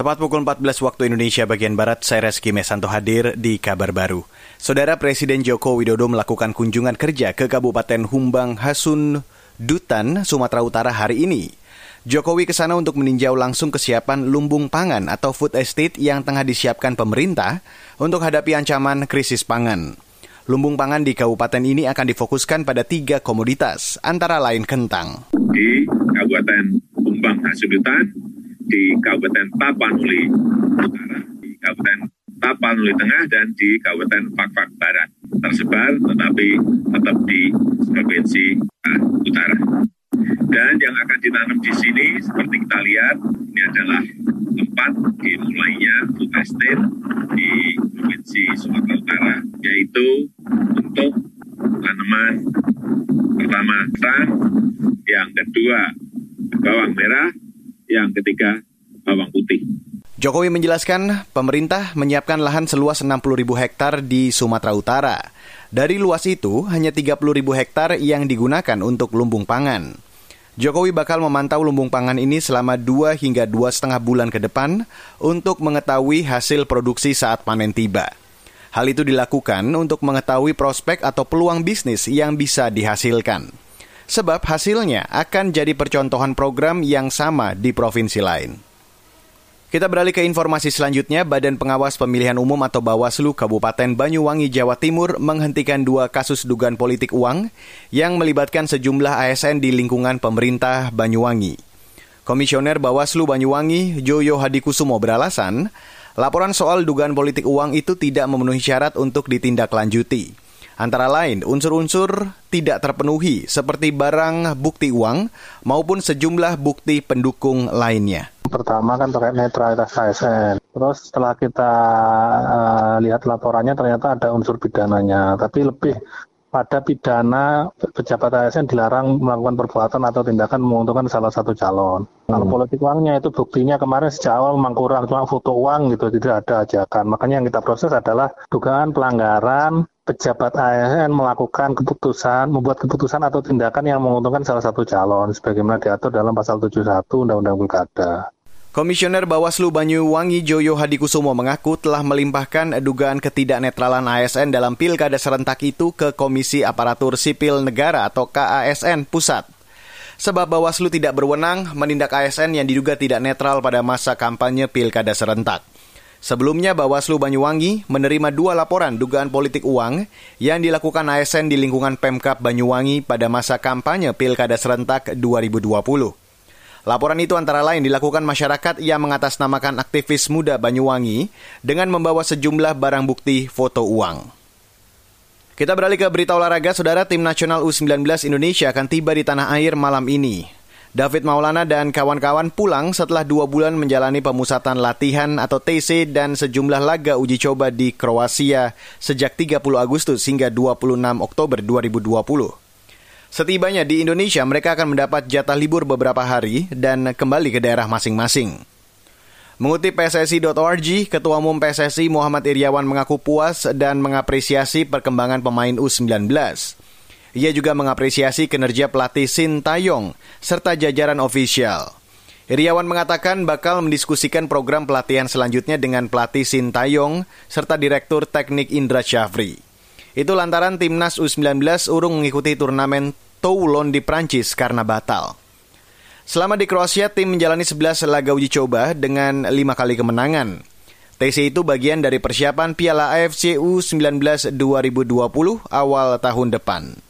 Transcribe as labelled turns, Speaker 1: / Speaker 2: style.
Speaker 1: Tepat pukul 14 waktu Indonesia bagian Barat, saya Reski Mesanto hadir di kabar baru. Saudara Presiden Joko Widodo melakukan kunjungan kerja ke Kabupaten Humbang Hasun, Dutan, Sumatera Utara hari ini. Jokowi ke sana untuk meninjau langsung kesiapan lumbung pangan atau food estate yang tengah disiapkan pemerintah untuk hadapi ancaman krisis pangan. Lumbung pangan di kabupaten ini akan difokuskan pada tiga komoditas, antara lain kentang.
Speaker 2: Di Kabupaten Humbang Hasundutan, di Kabupaten Tapanuli Utara, di Kabupaten Tapanuli Tengah, dan di Kabupaten Fakfak Barat. Tersebar tetapi tetap di Provinsi Utara. Dan yang akan ditanam di sini, seperti kita lihat, ini adalah tempat dimulainya food estate di Provinsi Sumatera Utara, yaitu untuk tanaman pertama yang kedua bawang merah, yang ketiga bawang putih.
Speaker 1: Jokowi menjelaskan pemerintah menyiapkan lahan seluas 60 ribu hektar di Sumatera Utara. Dari luas itu, hanya 30 ribu hektar yang digunakan untuk lumbung pangan. Jokowi bakal memantau lumbung pangan ini selama 2 hingga dua setengah bulan ke depan untuk mengetahui hasil produksi saat panen tiba. Hal itu dilakukan untuk mengetahui prospek atau peluang bisnis yang bisa dihasilkan sebab hasilnya akan jadi percontohan program yang sama di provinsi lain. Kita beralih ke informasi selanjutnya, Badan Pengawas Pemilihan Umum atau Bawaslu Kabupaten Banyuwangi, Jawa Timur menghentikan dua kasus dugaan politik uang yang melibatkan sejumlah ASN di lingkungan pemerintah Banyuwangi. Komisioner Bawaslu Banyuwangi, Joyo Hadikusumo beralasan, laporan soal dugaan politik uang itu tidak memenuhi syarat untuk ditindaklanjuti. Antara lain, unsur-unsur tidak terpenuhi seperti barang bukti uang maupun sejumlah bukti pendukung lainnya.
Speaker 3: Pertama kan terkait netralitas ASN. Terus setelah kita uh, lihat laporannya ternyata ada unsur pidananya, tapi lebih pada pidana pejabat ASN dilarang melakukan perbuatan atau tindakan menguntungkan salah satu calon. Hmm. Kalau politik uangnya itu buktinya kemarin sejak awal memang kurang, cuma foto uang gitu, tidak ada ajakan. Makanya yang kita proses adalah dugaan pelanggaran pejabat ASN melakukan keputusan, membuat keputusan atau tindakan yang menguntungkan salah satu calon, sebagaimana diatur dalam pasal 71 Undang-Undang Pilkada.
Speaker 1: Komisioner Bawaslu Banyuwangi Joyo Hadikusumo mengaku telah melimpahkan dugaan ketidaknetralan ASN dalam pilkada serentak itu ke Komisi Aparatur Sipil Negara atau KASN Pusat. Sebab Bawaslu tidak berwenang menindak ASN yang diduga tidak netral pada masa kampanye pilkada serentak. Sebelumnya Bawaslu Banyuwangi menerima dua laporan dugaan politik uang yang dilakukan ASN di lingkungan Pemkap Banyuwangi pada masa kampanye Pilkada Serentak 2020. Laporan itu antara lain dilakukan masyarakat yang mengatasnamakan aktivis muda Banyuwangi dengan membawa sejumlah barang bukti foto uang. Kita beralih ke berita olahraga, saudara tim nasional U19 Indonesia akan tiba di tanah air malam ini. David Maulana dan kawan-kawan pulang setelah dua bulan menjalani pemusatan latihan atau TC dan sejumlah laga uji coba di Kroasia sejak 30 Agustus hingga 26 Oktober 2020. Setibanya di Indonesia, mereka akan mendapat jatah libur beberapa hari dan kembali ke daerah masing-masing. Mengutip PSSI.org, Ketua Umum PSSI Muhammad Iriawan mengaku puas dan mengapresiasi perkembangan pemain U19. Ia juga mengapresiasi kinerja pelatih Sin Tayong serta jajaran ofisial. Iriawan mengatakan bakal mendiskusikan program pelatihan selanjutnya dengan pelatih Sin Tayong serta Direktur Teknik Indra Syafri. Itu lantaran timnas U19 urung mengikuti turnamen Toulon di Prancis karena batal. Selama di Kroasia, tim menjalani 11 laga uji coba dengan 5 kali kemenangan. TC itu bagian dari persiapan Piala AFC U19 2020 awal tahun depan.